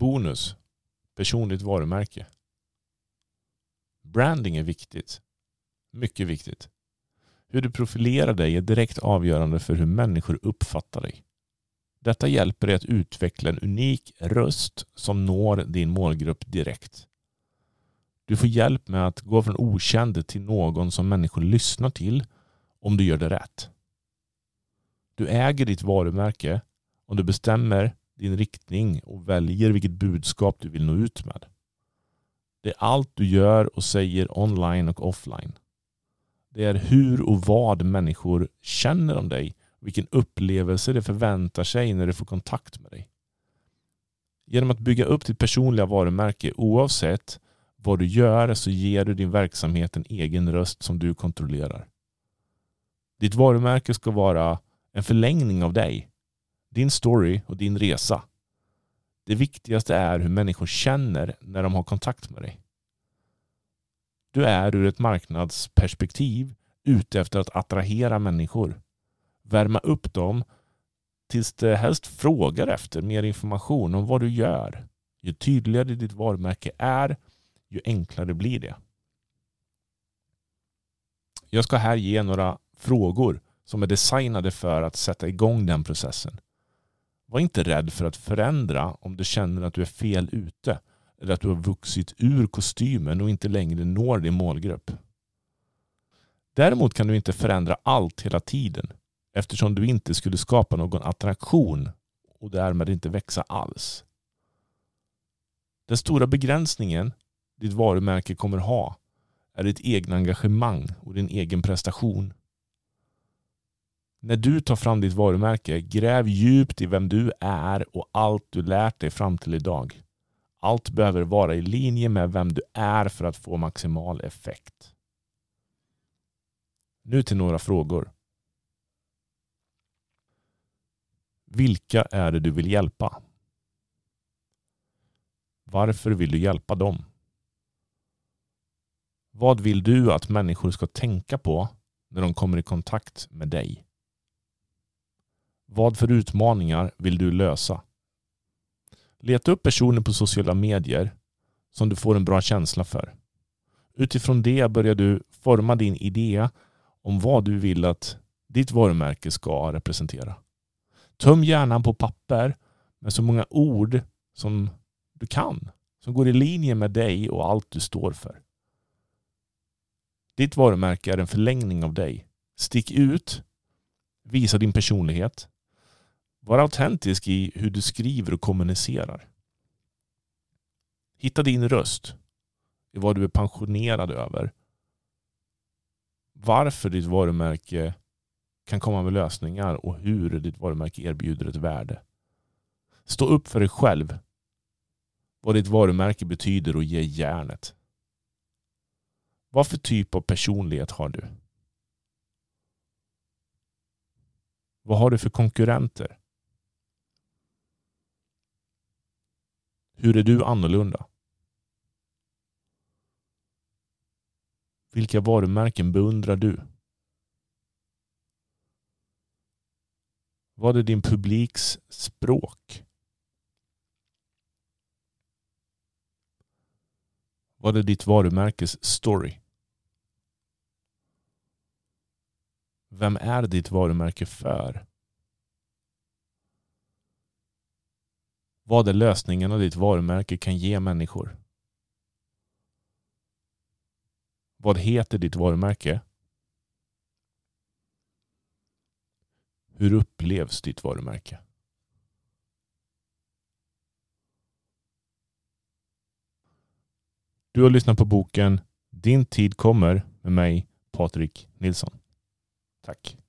Bonus. Personligt varumärke. Branding är viktigt. Mycket viktigt. Hur du profilerar dig är direkt avgörande för hur människor uppfattar dig. Detta hjälper dig att utveckla en unik röst som når din målgrupp direkt. Du får hjälp med att gå från okänd till någon som människor lyssnar till om du gör det rätt. Du äger ditt varumärke om du bestämmer din riktning och väljer vilket budskap du vill nå ut med. Det är allt du gör och säger online och offline. Det är hur och vad människor känner om dig vilken upplevelse de förväntar sig när de får kontakt med dig. Genom att bygga upp ditt personliga varumärke oavsett vad du gör så ger du din verksamhet en egen röst som du kontrollerar. Ditt varumärke ska vara en förlängning av dig, din story och din resa. Det viktigaste är hur människor känner när de har kontakt med dig. Du är ur ett marknadsperspektiv ute efter att attrahera människor. Värma upp dem tills de helst frågar efter mer information om vad du gör. Ju tydligare ditt varumärke är, ju enklare blir det. Jag ska här ge några frågor som är designade för att sätta igång den processen. Var inte rädd för att förändra om du känner att du är fel ute eller att du har vuxit ur kostymen och inte längre når din målgrupp. Däremot kan du inte förändra allt hela tiden eftersom du inte skulle skapa någon attraktion och därmed inte växa alls. Den stora begränsningen ditt varumärke kommer ha är ditt egna engagemang och din egen prestation. När du tar fram ditt varumärke, gräv djupt i vem du är och allt du lärt dig fram till idag. Allt behöver vara i linje med vem du är för att få maximal effekt. Nu till några frågor. Vilka är det du vill hjälpa? Varför vill du hjälpa dem? Vad vill du att människor ska tänka på när de kommer i kontakt med dig? Vad för utmaningar vill du lösa? Leta upp personer på sociala medier som du får en bra känsla för. Utifrån det börjar du forma din idé om vad du vill att ditt varumärke ska representera. Töm hjärnan på papper med så många ord som du kan. Som går i linje med dig och allt du står för. Ditt varumärke är en förlängning av dig. Stick ut. Visa din personlighet. Var autentisk i hur du skriver och kommunicerar. Hitta din röst i vad du är pensionerad över. Varför ditt varumärke kan komma med lösningar och hur ditt varumärke erbjuder ett värde. Stå upp för dig själv. Vad ditt varumärke betyder och ge järnet. Vad för typ av personlighet har du? Vad har du för konkurrenter? Hur är du annorlunda? Vilka varumärken beundrar du? Vad är din publiks språk? Vad är ditt varumärkes story? Vem är ditt varumärke för? Vad är lösningarna ditt varumärke kan ge människor? Vad heter ditt varumärke? Hur upplevs ditt varumärke? Du har lyssnat på boken Din tid kommer med mig, Patrik Nilsson. Tack.